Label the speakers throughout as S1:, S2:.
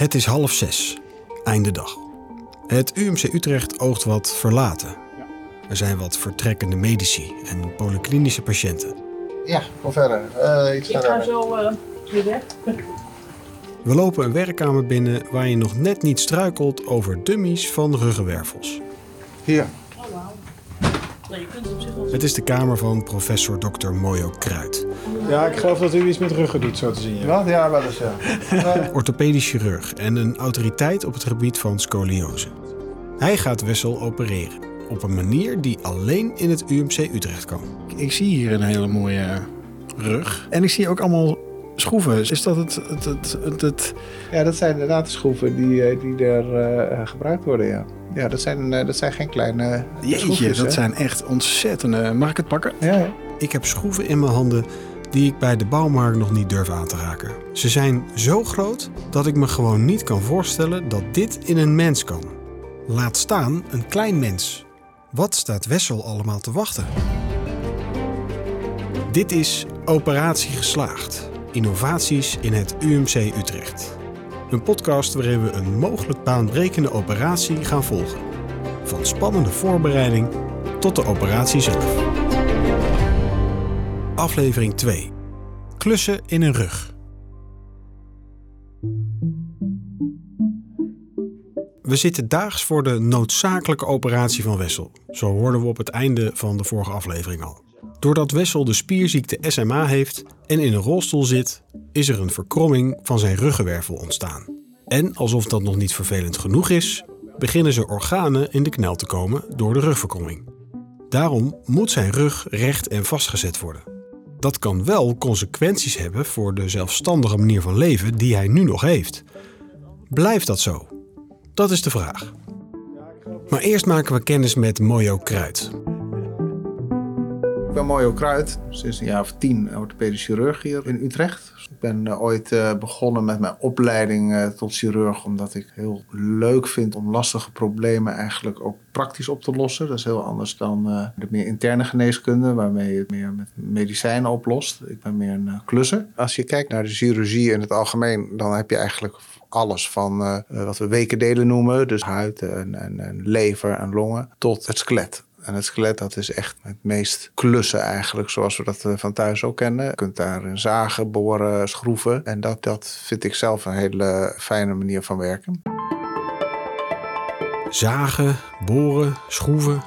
S1: Het is half zes, einde dag. Het UMC Utrecht oogt wat verlaten. Er zijn wat vertrekkende medici en polyklinische patiënten.
S2: Ja, kom verder. Uh,
S3: ik ga zo uh, weer weg.
S1: We lopen een werkkamer binnen waar je nog net niet struikelt over dummies van ruggenwervels.
S2: Hier.
S3: Oh, wauw. je kunt het op zich wel
S1: Het is de kamer van professor Dr. Mojo Kruid.
S4: Ja, ik geloof dat u iets met ruggen doet, zo te zien. Ja.
S2: Wat? Ja, wel eens ja.
S1: Orthopedisch chirurg en een autoriteit op het gebied van scoliose. Hij gaat Wessel opereren. Op een manier die alleen in het UMC Utrecht kan.
S4: Ik zie hier een hele mooie rug. En ik zie ook allemaal schroeven. Is dat het... het, het, het, het...
S2: Ja, dat zijn inderdaad de schroeven die, eh, die er uh, gebruikt worden, ja. Ja, dat zijn, uh, dat zijn geen kleine
S4: Jeetje,
S2: schroefjes,
S4: dat
S2: hè?
S4: zijn echt ontzettende... Mag ik het pakken?
S2: Ja, ja.
S1: Ik heb schroeven in mijn handen die ik bij de bouwmarkt nog niet durf aan te raken. Ze zijn zo groot dat ik me gewoon niet kan voorstellen dat dit in een mens kan. Laat staan een klein mens. Wat staat Wessel allemaal te wachten? Dit is Operatie Geslaagd. Innovaties in het UMC Utrecht. Een podcast waarin we een mogelijk baanbrekende operatie gaan volgen. Van spannende voorbereiding tot de operatie zelf. Aflevering 2. Klussen in een rug. We zitten daags voor de noodzakelijke operatie van Wessel. Zo hoorden we op het einde van de vorige aflevering al. Doordat Wessel de spierziekte SMA heeft en in een rolstoel zit, is er een verkromming van zijn ruggenwervel ontstaan. En alsof dat nog niet vervelend genoeg is, beginnen zijn organen in de knel te komen door de rugverkromming. Daarom moet zijn rug recht en vastgezet worden. Dat kan wel consequenties hebben voor de zelfstandige manier van leven die hij nu nog heeft. Blijft dat zo? Dat is de vraag. Maar eerst maken we kennis met Mojo Kruid.
S2: Ik ben Mojo Kruid, sinds een jaar of tien orthopedisch chirurg hier in Utrecht. Ik ben uh, ooit uh, begonnen met mijn opleiding uh, tot chirurg, omdat ik heel leuk vind om lastige problemen eigenlijk ook praktisch op te lossen. Dat is heel anders dan de meer interne geneeskunde, waarmee je het meer met medicijnen oplost. Ik ben meer een klusser. Als je kijkt naar de chirurgie in het algemeen, dan heb je eigenlijk alles van wat we wekendelen noemen, dus huid en, en lever en longen, tot het skelet. En het skelet, dat is echt het meest klussen eigenlijk, zoals we dat van thuis ook kennen. Je kunt daarin zagen, boren, schroeven. En dat, dat vind ik zelf een hele fijne manier van werken.
S1: Zagen, boren, schroeven,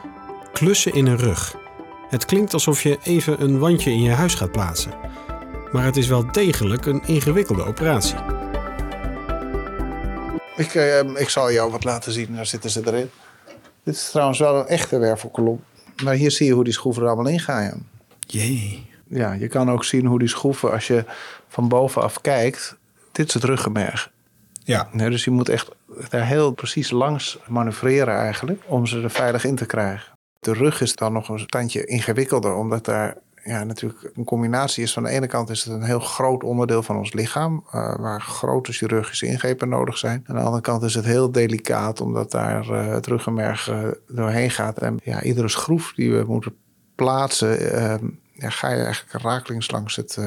S1: klussen in een rug. Het klinkt alsof je even een wandje in je huis gaat plaatsen. Maar het is wel degelijk een ingewikkelde operatie.
S2: Ik, uh, ik zal jou wat laten zien, daar zitten ze erin. Dit is trouwens wel een echte wervelkolom. Maar hier zie je hoe die schroeven er allemaal in gaan.
S4: Jee.
S2: Ja, je kan ook zien hoe die schroeven, als je van bovenaf kijkt, dit is het ruggenmerg.
S4: Ja.
S2: Nee, dus je moet echt daar heel precies langs manoeuvreren eigenlijk, om ze er veilig in te krijgen. De rug is dan nog een tandje ingewikkelder, omdat daar ja, natuurlijk een combinatie is. Van de ene kant is het een heel groot onderdeel van ons lichaam, uh, waar grote chirurgische ingrepen nodig zijn. Aan de andere kant is het heel delicaat, omdat daar uh, het ruggenmerg uh, doorheen gaat. En ja, iedere schroef die we moeten plaatsen, ja, ga je eigenlijk rakelings langs het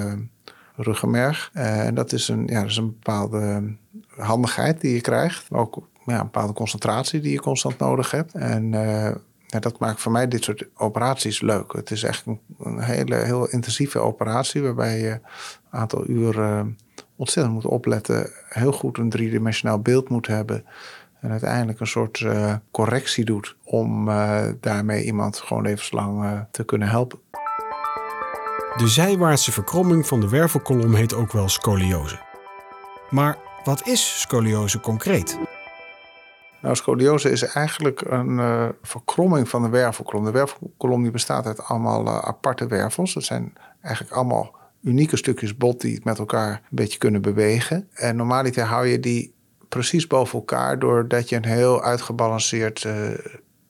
S2: ruggenmerg. en dat is, een, ja, dat is een bepaalde handigheid die je krijgt, maar ook ja, een bepaalde concentratie die je constant nodig hebt. En dat maakt voor mij dit soort operaties leuk. Het is echt een, hele heel intensieve operatie waarbij je een aantal uren ontzettend moet opletten, heel goed een driedimensionaal beeld moet hebben en uiteindelijk een soort uh, correctie doet om uh, daarmee iemand gewoon levenslang te kunnen helpen.
S1: De zijwaartse verkromming van de wervelkolom heet ook wel scoliose. Maar wat is scoliose concreet?
S2: Nou, scoliose is eigenlijk een uh, verkromming van de wervelkolom. De wervelkolom die bestaat uit allemaal uh, aparte wervels. Dat zijn eigenlijk allemaal unieke stukjes bot die met elkaar een beetje kunnen bewegen. En normaliter hou je die precies boven elkaar doordat je een heel uitgebalanceerd uh,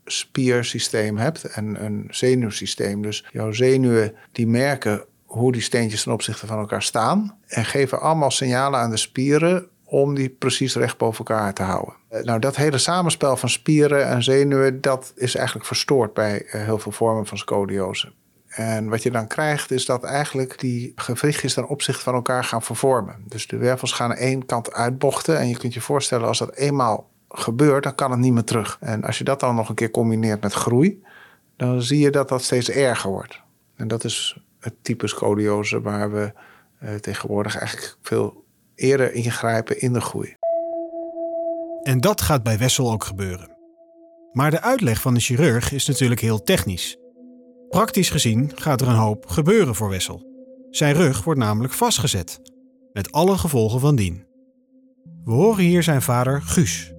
S2: spiersysteem hebt en een zenuwsysteem. Dus jouw zenuwen die merken hoe die steentjes ten opzichte van elkaar staan en geven allemaal signalen aan de spieren om die precies recht boven elkaar te houden. Nou, dat hele samenspel van spieren en zenuwen, dat is eigenlijk verstoord bij heel veel vormen van scoliose. En wat je dan krijgt is dat eigenlijk die gewrichtjes ten opzichte van elkaar gaan vervormen. Dus de wervels gaan aan één kant uitbochten. En je kunt je voorstellen als dat eenmaal gebeurt, dan kan het niet meer terug. En als je dat dan nog een keer combineert met groei, dan zie je dat dat steeds erger wordt. En dat is het type scoliose waar we eh, tegenwoordig eigenlijk veel eerder ingrijpen in de groei.
S1: En dat gaat bij Wessel ook gebeuren. Maar de uitleg van de chirurg is natuurlijk heel technisch. Praktisch gezien gaat er een hoop gebeuren voor Wessel. Zijn rug wordt namelijk vastgezet, met alle gevolgen van dien. We horen hier zijn vader Guus.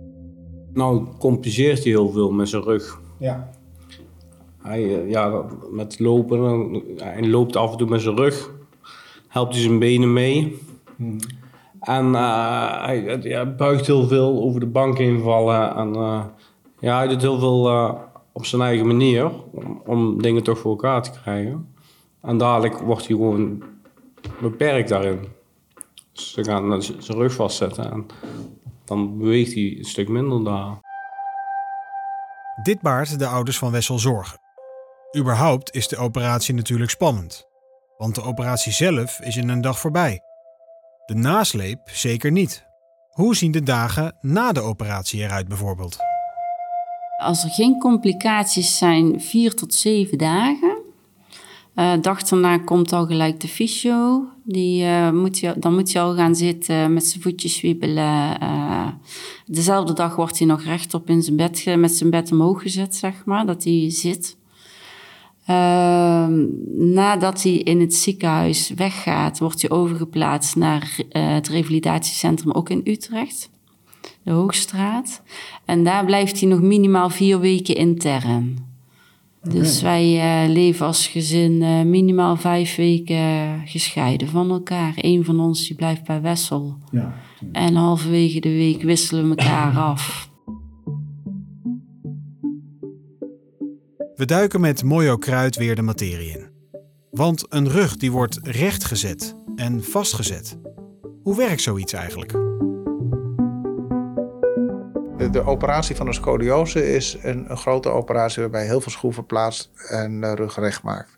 S5: Nou, compenseert hij heel veel met zijn rug.
S4: Ja.
S5: Hij, eh, ja, met lopen, eh, hij loopt af en toe met zijn rug. Helpt hij zijn benen mee. En eh, hij buigt heel veel over de bank heen vallen. En eh, ja, hij doet heel veel eh, op zijn eigen manier om, om dingen toch voor elkaar te krijgen. En dadelijk wordt hij gewoon beperkt daarin. Dus ze gaan zijn rug vastzetten en dan beweegt hij een stuk minder daar.
S1: Dit baart de ouders van Wessel zorgen. Überhaupt is de operatie natuurlijk spannend. Want de operatie zelf is in een dag voorbij. De nasleep zeker niet. Hoe zien de dagen na de operatie eruit bijvoorbeeld?
S6: Als er geen complicaties zijn, vier tot zeven dagen. Eh dag daarna komt al gelijk de fysio. Die, eh, moet je, dan moet hij al gaan zitten met zijn voetjes wiebelen. Eh, dezelfde dag wordt hij nog rechtop in zijn bed, met zijn bed omhoog gezet, zeg maar, dat hij zit. Ehm, nadat hij in het ziekenhuis weggaat, wordt hij overgeplaatst naar eh, het revalidatiecentrum, ook in Utrecht, de Hoogstraat. En daar blijft hij nog minimaal vier weken intern. Dus wij eh, leven als gezin eh, minimaal vijf weken gescheiden van elkaar. Eén van ons die blijft bij Wessel.
S4: Ja.
S6: En halverwege de week wisselen we elkaar af.
S1: We duiken met Mojo Kruid weer de materie in. Want een rug die wordt rechtgezet en vastgezet. Hoe werkt zoiets eigenlijk?
S2: De, operatie van een scoliose is een, een grote operatie waarbij heel veel schroeven plaatst en de rug recht maakt.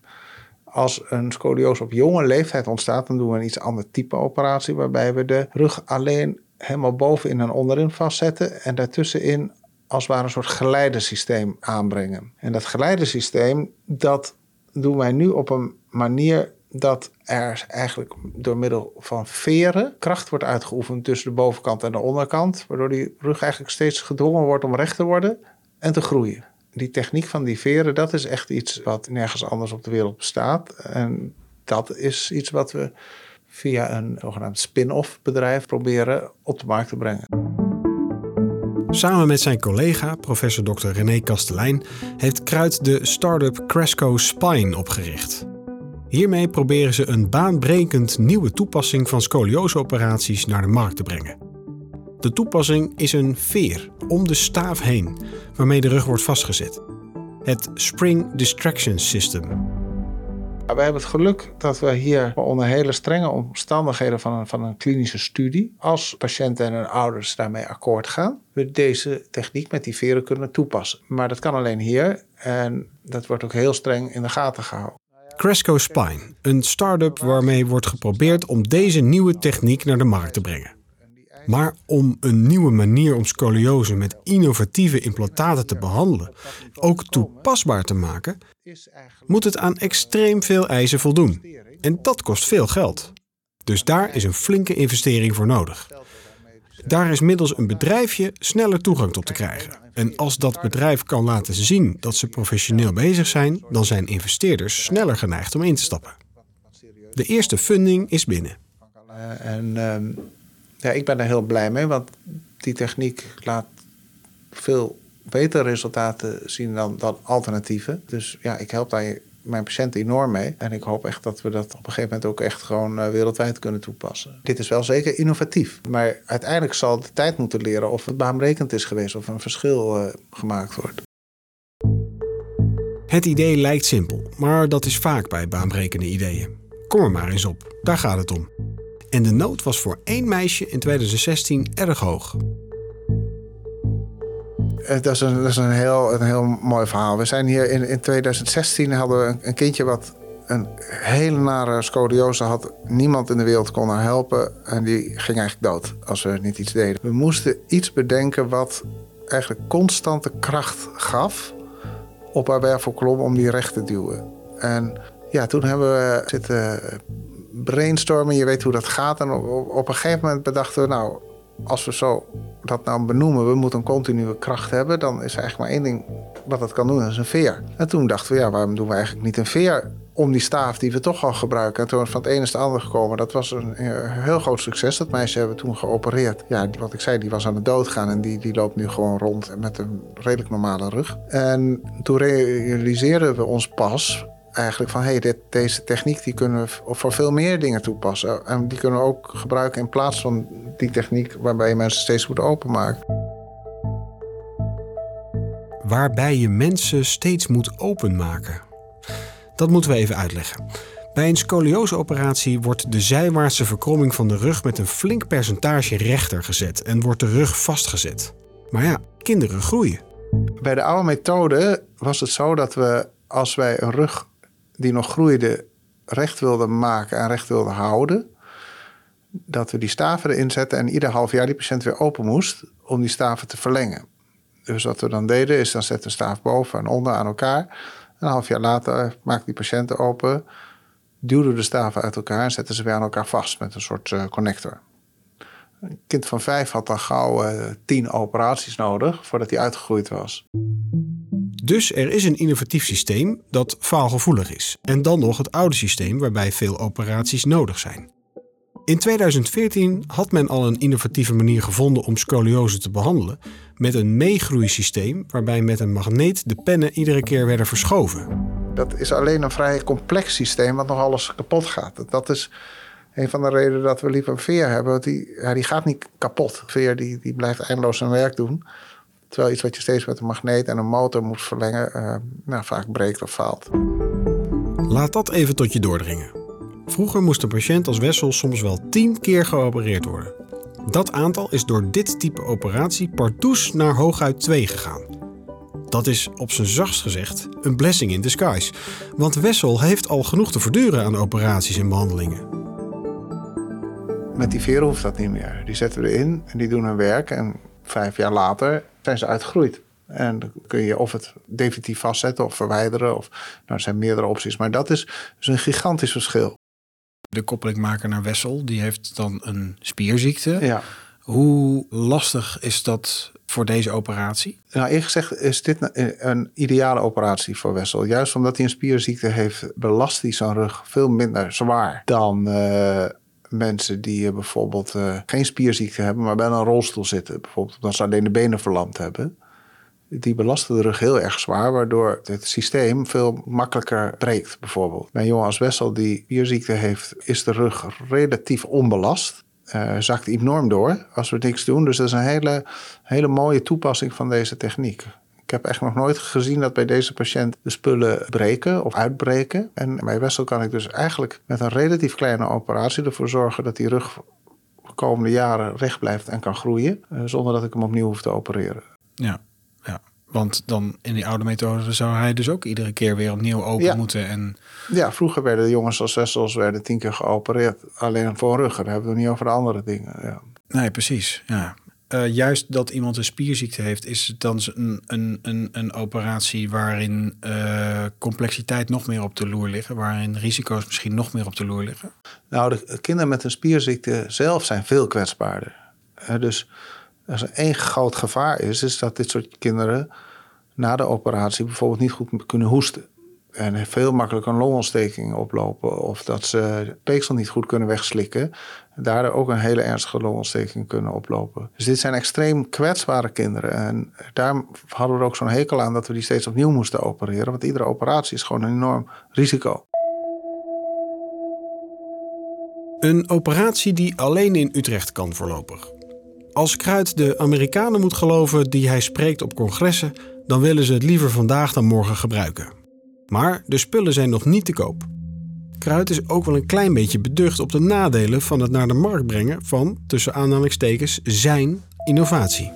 S2: Als een scoliose op jonge leeftijd ontstaat, dan doen we een iets ander type operatie waarbij we de rug alleen helemaal bovenin en onderin vastzetten en daartussenin als het ware een soort geleidesysteem aanbrengen. En dat geleidesysteem, dat doen wij nu op een manier dat er eigenlijk door middel van veren kracht wordt uitgeoefend tussen de bovenkant en de onderkant, waardoor die rug eigenlijk steeds gedwongen wordt om recht te worden en te groeien. Die techniek van die veren, dat is echt iets wat nergens anders op de wereld bestaat. En dat is iets wat we via een zogenaamd spin-off bedrijf proberen op de markt te brengen.
S1: Samen met zijn collega, professor Dr. René Kastelein, heeft Kruid de start-up Cresco Spine opgericht. Hiermee proberen ze een baanbrekend nieuwe toepassing van scolioseoperaties naar de markt te brengen. De toepassing is een veer om de staaf heen, waarmee de rug wordt vastgezet. Het Spring Distraction System.
S2: We hebben het geluk dat we hier onder hele strenge omstandigheden van een, van een klinische studie, als patiënten en hun ouders daarmee akkoord gaan, we deze techniek met die veren kunnen toepassen. Maar dat kan alleen hier en dat wordt ook heel streng in de gaten gehouden.
S1: Cresco Spine, een start-up waarmee wordt geprobeerd om deze nieuwe techniek naar de markt te brengen. Maar om een nieuwe manier om scoliose met innovatieve implantaten te behandelen ook toepasbaar te maken, moet het aan extreem veel eisen voldoen. En dat kost veel geld. Dus daar is een flinke investering voor nodig. Daar is middels een bedrijfje sneller toegang tot te krijgen. En als dat bedrijf kan laten zien dat ze professioneel bezig zijn, dan zijn investeerders sneller geneigd om in te stappen. De eerste funding is binnen.
S2: En um, ja, ik ben daar heel blij mee, want die techniek laat veel betere resultaten zien dan, alternatieven. Dus ja, ik help daar mijn patiënten enorm mee. En ik hoop echt dat we dat op een gegeven moment ook echt gewoon uh, wereldwijd kunnen toepassen. Dit is wel zeker innovatief. Maar uiteindelijk zal de tijd moeten leren of het baanbrekend is geweest of een verschil uh, gemaakt wordt.
S1: Het idee lijkt simpel, maar dat is vaak bij baanbrekende ideeën. Kom er maar eens op, daar gaat het om. En de nood was voor één meisje in 2016 erg hoog.
S2: Dat is een, dat is een, heel, een heel mooi verhaal. We zijn hier in, in 2016 hadden we een, een kindje wat een hele nare scoliose had. Niemand in de wereld kon haar helpen. En die ging eigenlijk dood als we niet iets deden. We moesten iets bedenken wat eigenlijk constante kracht gaf op haar wervelkolom om die recht te duwen. En ja, toen hebben we zitten brainstormen. Je weet hoe dat gaat. En op, een gegeven moment bedachten we, nou, als we zo dat nou benoemen, we moeten een continue kracht hebben, dan is er eigenlijk maar één ding wat dat kan doen, dat is een veer. En toen dachten we, ja, waarom doen we eigenlijk niet een veer om die staaf die we toch al gebruiken? En toen is van het ene is het andere gekomen. Dat was een heel groot succes. Dat meisje hebben we toen geopereerd. Ja, wat ik zei, die was aan de dood gaan en die, die loopt nu gewoon rond met een redelijk normale rug. En toen realiseerden we ons pas eigenlijk van hey, dit, deze techniek die kunnen we voor veel meer dingen toepassen. En die kunnen we ook gebruiken in plaats van die techniek waarbij je mensen steeds moeten openmaken.
S1: Waarbij je mensen steeds moet openmaken. Dat moeten we even uitleggen. Bij een scolioseoperatie wordt de zijwaartse verkromming van de rug met een flink percentage rechter gezet en wordt de rug vastgezet. Maar ja, kinderen groeien.
S2: Bij de oude methode was het zo dat we, als wij een rug die nog groeide recht wilde maken en recht wilde houden. Dat we die staven erin zetten en ieder half jaar die patiënt weer open moest om die staven te verlengen. Dus wat we dan deden is dan zetten de staaf boven en onder aan elkaar. Een half jaar later maakte die patiënten open, duwden de staven uit elkaar en zetten ze weer aan elkaar vast met een soort uh, connector. Een kind van vijf had dan gauw uh, tien operaties nodig voordat hij uitgegroeid was.
S1: Dus er is een innovatief systeem dat faalgevoelig is. En dan nog het oude systeem waarbij veel operaties nodig zijn. In 2014 had men al een innovatieve manier gevonden om scoliose te behandelen met een meegroeisysteem waarbij met een magneet de pennen iedere keer werden verschoven.
S2: Dat is alleen een vrij complex systeem wat nog alles kapot gaat. Dat is een van de redenen dat we liever een veer hebben. Die, ja, die gaat niet kapot. veer die, die blijft eindeloos zijn werk doen. Terwijl iets wat je steeds met een magneet en een motor moet verlengen, uh, nou, vaak breekt of faalt.
S1: Laat dat even tot je doordringen. Vroeger moest een patiënt als Wessel soms wel tien keer geopereerd worden. Dat aantal is door dit type operatie partoes naar hooguit 2 gegaan. Dat is op zijn zachtst gezegd een blessing in disguise. Want Wessel heeft al genoeg te verduren aan operaties en behandelingen.
S2: Met die veren hoeft dat niet meer. Die zetten we erin en die doen hun werk. En vijf jaar later zijn ze uitgegroeid. En dan kun je of het definitief vastzetten of verwijderen. Of, nou, er zijn meerdere opties. Maar dat is dus een gigantisch verschil.
S4: De koppelingmaker naar Wessel, die heeft dan een spierziekte.
S2: Ja.
S4: Hoe lastig is dat voor deze operatie?
S2: Nou, eerlijk gezegd is dit een ideale operatie voor Wessel. Juist omdat hij een spierziekte heeft, belast hij zijn rug veel minder zwaar dan uh, mensen die bijvoorbeeld uh, geen spierziekte hebben, maar bij een rolstoel zitten. Bijvoorbeeld omdat ze alleen de benen verlamd hebben. Die belasten de rug heel erg zwaar, waardoor het systeem veel makkelijker breekt. Bijvoorbeeld. Bij een jongen als Wessel die spierziekte heeft, is de rug relatief onbelast. Uh, zakt enorm door als we niks doen. Dus dat is een hele, hele mooie toepassing van deze techniek. Ik heb echt nog nooit gezien dat bij deze patiënt de spullen breken of uitbreken. En bij Wessel kan ik dus eigenlijk met een relatief kleine operatie ervoor zorgen dat die rug de komende jaren recht blijft en kan groeien. Eh, zonder dat ik hem opnieuw hoef te opereren.
S4: Ja, ja. Want dan in die oude methode zou hij dus ook iedere keer weer opnieuw open moeten. En...
S2: Ja, vroeger werden de jongens als Wessels werden tien keer geopereerd. Alleen voor een rug. Daar hebben we het niet over de andere dingen. Ja.
S4: Nee, precies. Ja. Uh, juist dat iemand een spierziekte heeft, is het dan een, een, een, een operatie waarin uh, complexiteit nog meer op de loer liggen, waarin risico's misschien nog meer op de loer liggen?
S2: Nou, de kinderen met een spierziekte zelf zijn veel kwetsbaarder. Dus als er één groot gevaar is, is dat dit soort kinderen na de operatie bijvoorbeeld niet goed kunnen hoesten. En veel makkelijker een longontsteking oplopen. Of dat ze peeksel niet goed kunnen wegslikken. Daardoor ook een hele ernstige longontsteking kunnen oplopen. Dus dit zijn extreem kwetsbare kinderen. En daar hadden we ook zo'n hekel aan dat we die steeds opnieuw moesten opereren. Want iedere operatie is gewoon een enorm risico.
S1: Een operatie die alleen in Utrecht kan voorlopig. Als Kruid de Amerikanen moet geloven die hij spreekt op congressen, dan willen ze het liever vandaag dan morgen gebruiken. Maar de spullen zijn nog niet te koop. Kruid is ook wel een klein beetje beducht op de nadelen van het naar de markt brengen van, tussen aanhalingstekens, zijn innovatie.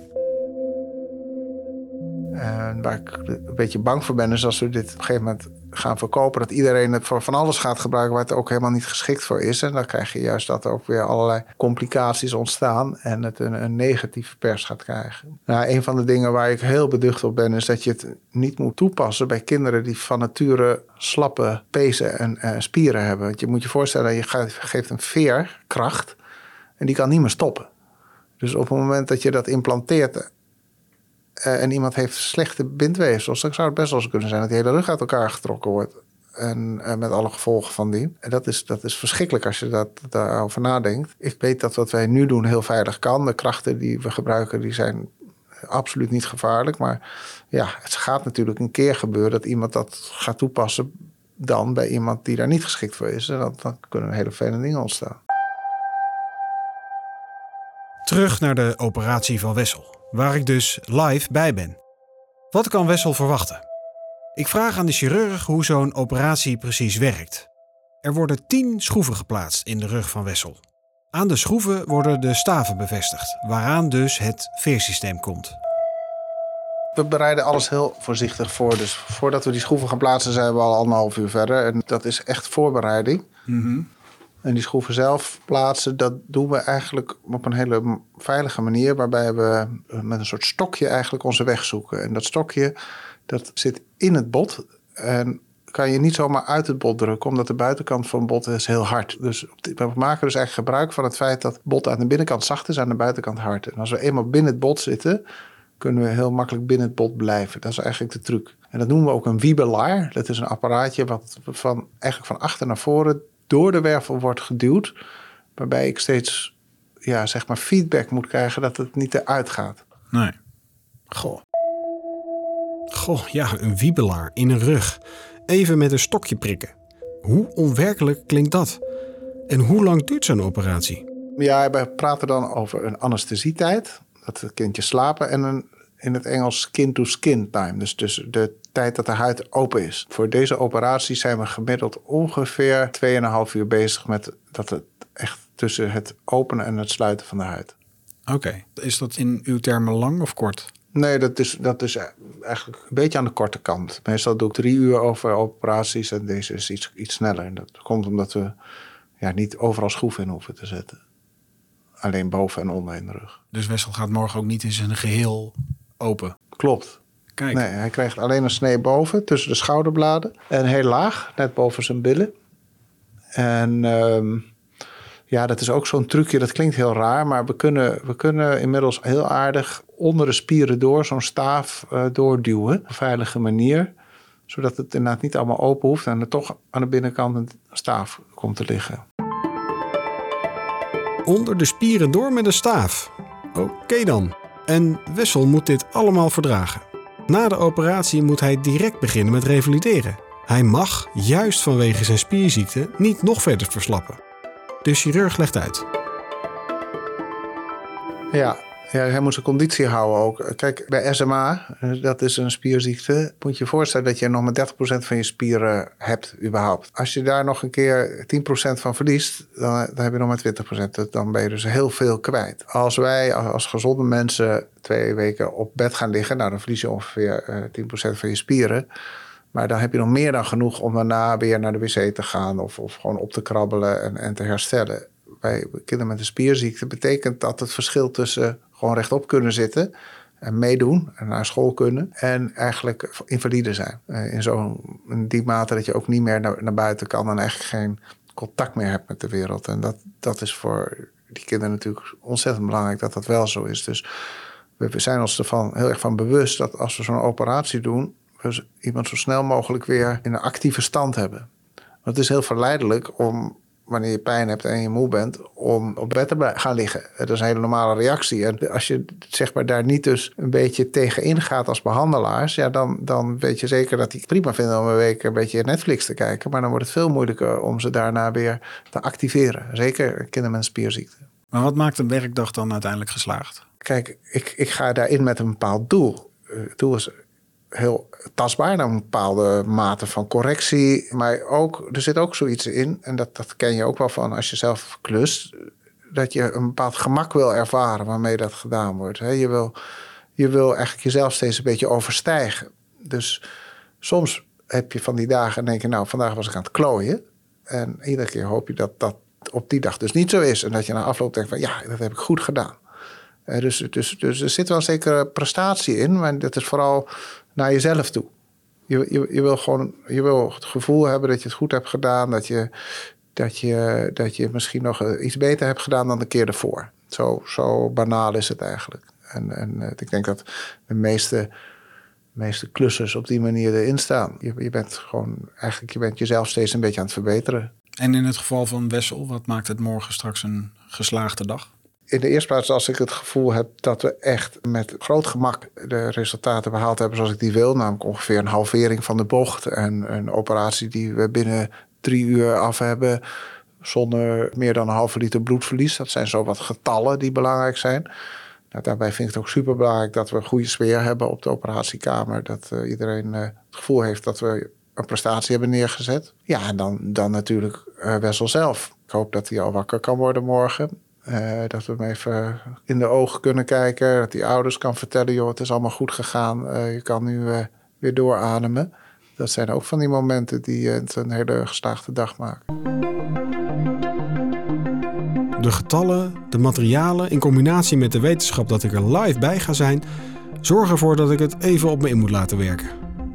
S2: En waar ik een beetje bang voor ben, is als we dit op een gegeven moment gaan verkopen, dat iedereen het voor van alles gaat gebruiken waar het ook helemaal niet geschikt voor is. En dan krijg je juist dat er ook weer allerlei complicaties ontstaan en het een, een negatieve pers gaat krijgen. Nou, een van de dingen waar ik heel beducht op ben, is dat je het niet moet toepassen bij kinderen die van nature slappe pezen en spieren hebben. Want je moet je voorstellen, je geeft een veerkracht en die kan niet meer stoppen. Dus op het moment dat je dat implanteert en iemand heeft slechte bindweefsels, dan zou het best wel eens kunnen zijn dat die hele rug uit elkaar getrokken wordt. En, en met alle gevolgen van die. En dat is, dat is verschrikkelijk als je dat, daarover nadenkt. Ik weet dat wat wij nu doen heel veilig kan. De krachten die we gebruiken, die zijn absoluut niet gevaarlijk. Maar ja, het gaat natuurlijk een keer gebeuren dat iemand dat gaat toepassen dan bij iemand die daar niet geschikt voor is. En dan, dan kunnen hele vele dingen ontstaan.
S1: Terug naar de operatie van Wessel, waar ik dus live bij ben. Wat kan Wessel verwachten? Ik vraag aan de chirurg hoe zo'n operatie precies werkt. Er worden 10 schroeven geplaatst in de rug van Wessel. Aan de schroeven worden de staven bevestigd, waaraan dus het veersysteem komt.
S2: We bereiden alles heel voorzichtig voor. Dus voordat we die schroeven gaan plaatsen, zijn we al anderhalf uur verder. En dat is echt voorbereiding. En die schroeven zelf plaatsen, dat doen we eigenlijk op een hele veilige manier. Waarbij we met een soort stokje eigenlijk onze weg zoeken. En dat stokje, dat zit in het bot. En kan je niet zomaar uit het bot drukken, omdat de buitenkant van het bot is heel hard. Dus we maken dus eigenlijk gebruik van het feit dat het bot aan de binnenkant zacht is, aan de buitenkant hard. En als we eenmaal binnen het bot zitten, kunnen we heel makkelijk binnen het bot blijven. Dat is eigenlijk de truc. En dat noemen we ook een wiebelaar. Dat is een apparaatje wat van, eigenlijk van achter naar voren door de wervel wordt geduwd. Waarbij ik steeds ja, zeg maar feedback moet krijgen dat het niet eruit gaat.
S4: Nee.
S1: Goh. Goh, ja, een wiebelaar in een rug. Even met een stokje prikken. Hoe onwerkelijk klinkt dat? En hoe lang duurt zo'n operatie?
S2: Ja, we praten dan over een anesthesietijd. Dat het kindje slapen. En een, in het Engels skin-to-skin time. Dus, dus de tijd dat de huid open is. Voor deze operatie zijn we gemiddeld ongeveer 2,5 uur bezig met dat het echt tussen het openen en het sluiten van de huid.
S4: Oké. Is dat in uw termen lang of kort?
S2: Nee, dat is, dat is eigenlijk een beetje aan de korte kant. Meestal doe ik drie uur over operaties en deze is iets, iets sneller. En dat komt omdat we ja, niet overal schroeven in hoeven te zetten. Alleen boven en onder in de rug.
S4: Dus Wessel gaat morgen ook niet in zijn geheel open.
S2: Klopt.
S4: Kijk.
S2: Nee, hij krijgt alleen een snee boven, tussen de schouderbladen. En heel laag, net boven zijn billen. En ehm, ja, dat is ook zo'n trucje. Dat klinkt heel raar, maar we kunnen, we kunnen inmiddels heel aardig onder de spieren door zo'n staaf uh, doorduwen. Op een veilige manier. Zodat het inderdaad niet allemaal open hoeft en er toch aan de binnenkant een staaf komt te liggen.
S1: Onder de spieren door met een staaf. Oké dan. En Wessel moet dit allemaal verdragen. Na de operatie moet hij direct beginnen met revalideren. Hij mag, juist vanwege zijn spierziekte, niet nog verder verslappen. De chirurg legt uit.
S2: Ja, ja, hij moet zijn conditie houden ook. Kijk, bij SMA, dat is een spierziekte, moet je je voorstellen dat je nog maar 30% van je spieren hebt überhaupt. Als je daar nog een keer 10% van verliest, dan, dan heb je nog maar 20%. Dan ben je dus heel veel kwijt. Als wij als gezonde mensen twee weken op bed gaan liggen, nou dan verlies je ongeveer 10% van je spieren. Maar dan heb je nog meer dan genoeg om daarna weer naar de wc te gaan of, of gewoon op te krabbelen en, en te herstellen. Bij kinderen met een spierziekte betekent dat het verschil tussen gewoon rechtop kunnen zitten en meedoen en naar school kunnen en eigenlijk invalide zijn. In zo'n die mate dat je ook niet meer naar, naar buiten kan en eigenlijk geen contact meer hebt met de wereld. En dat, dat is voor die kinderen natuurlijk ontzettend belangrijk dat dat wel zo is. Dus we zijn ons ervan heel erg van bewust dat als we zo'n operatie doen, we iemand zo snel mogelijk weer in een actieve stand hebben. Want het is heel verleidelijk om wanneer je pijn hebt en je moe bent, om op bed te gaan liggen. Dat is een hele normale reactie. En als je zeg maar, daar niet dus een beetje tegen ingaat als behandelaars, ja, dan, dan weet je zeker dat die het prima vinden om een week een beetje Netflix te kijken. Maar dan wordt het veel moeilijker om ze daarna weer te activeren. Zeker kinderen met spierziekte.
S4: Maar wat maakt een werkdag dan uiteindelijk geslaagd?
S2: Kijk, ik, ik ga daarin met een bepaald doel. Het doel is heel tastbaar naar een bepaalde mate van correctie. Maar ook, er zit ook zoiets in, en dat, dat ken je ook wel van als je zelf klust, dat je een bepaald gemak wil ervaren waarmee dat gedaan wordt. Je wil, je wil eigenlijk jezelf steeds een beetje overstijgen. Dus soms heb je van die dagen en denk je, nou, vandaag was ik aan het klooien. En iedere keer hoop je dat dat op die dag dus niet zo is. En dat je na afloop denkt van, ja, dat heb ik goed gedaan. Dus, dus, dus er zit wel een zekere prestatie in, maar dat is vooral naar jezelf toe. Je, je, je, wil gewoon je wil het gevoel hebben dat je het goed hebt gedaan, dat je, dat je, dat je misschien nog iets beter hebt gedaan dan de keer ervoor. Zo, zo banaal is het eigenlijk. En, en eh, ik denk dat de meeste, meeste klussers op die manier erin staan. Je, je bent gewoon eigenlijk je bent jezelf steeds een beetje aan het verbeteren.
S4: En in het geval van Wessel, wat maakt het morgen straks een geslaagde dag?
S2: In de eerste plaats als ik het gevoel heb dat we echt met groot gemak de resultaten behaald hebben zoals ik die wil. Namelijk ongeveer een halvering van de bocht en een operatie die we binnen drie uur af hebben zonder meer dan een halve liter bloedverlies. Dat zijn zo wat getallen die belangrijk zijn. Nou, daarbij vind ik het ook super belangrijk dat we een goede sfeer hebben op de operatiekamer. Dat uh, iedereen uh, het gevoel heeft dat we een prestatie hebben neergezet. Ja, en dan, dan natuurlijk uh, Wessel zelf. Ik hoop dat hij al wakker kan worden morgen. Dat we hem even in de ogen kunnen kijken. Dat hij ouders kan vertellen: joh, het is allemaal goed gegaan. je kan nu weer doorademen. Dat zijn ook van die momenten die het een hele geslaagde dag maken.
S1: De getallen, de materialen in combinatie met de wetenschap dat ik er live bij ga zijn, zorgen ervoor dat ik het even op me in moet laten werken.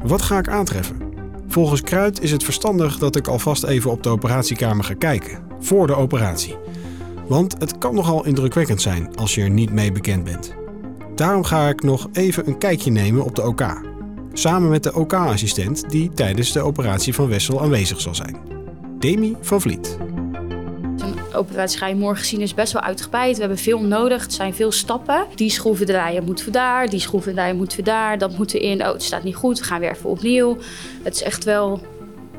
S1: Wat ga ik aantreffen? Volgens Kruid is het verstandig dat ik alvast even op de operatiekamer ga kijken, voor de operatie. Want het kan nogal indrukwekkend zijn als je er niet mee bekend bent. Daarom ga ik nog even een kijkje nemen op de OK. Samen met de OK-assistent die tijdens de operatie van Wessel aanwezig zal zijn. Demi van Vliet
S7: operatie ga je morgen zien is best wel uitgebreid. We hebben veel nodig. Het zijn veel stappen. Die schroevendraaier moeten we daar. Die schroevendraaier moeten we daar. Dat moet erin. Oh, het staat niet goed. We gaan weer even opnieuw. Het is echt wel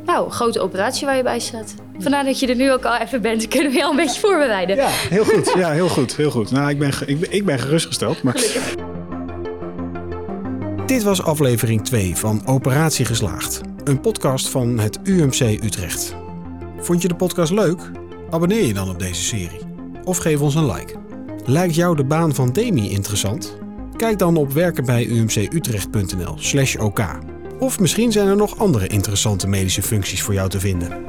S7: nou, grote operatie waar je bij staat. Vandaar dat je er nu ook al even bent, kunnen we je al een beetje voorbereiden.
S4: Ja, heel goed. Ja, heel goed. Heel goed. Nou, ik ben, ik ben, ik ben gerustgesteld. Maar...
S1: Dit was aflevering 2 van Operatie Geslaagd. Een podcast van het UMC Utrecht. Vond je de podcast leuk? Abonneer je dan op deze serie. Of geef ons een like. Lijkt jou de baan van Demi interessant? Kijk dan op werkenbijumcutrecht.nl slash OK. Of misschien zijn er nog andere interessante medische functies voor jou te vinden.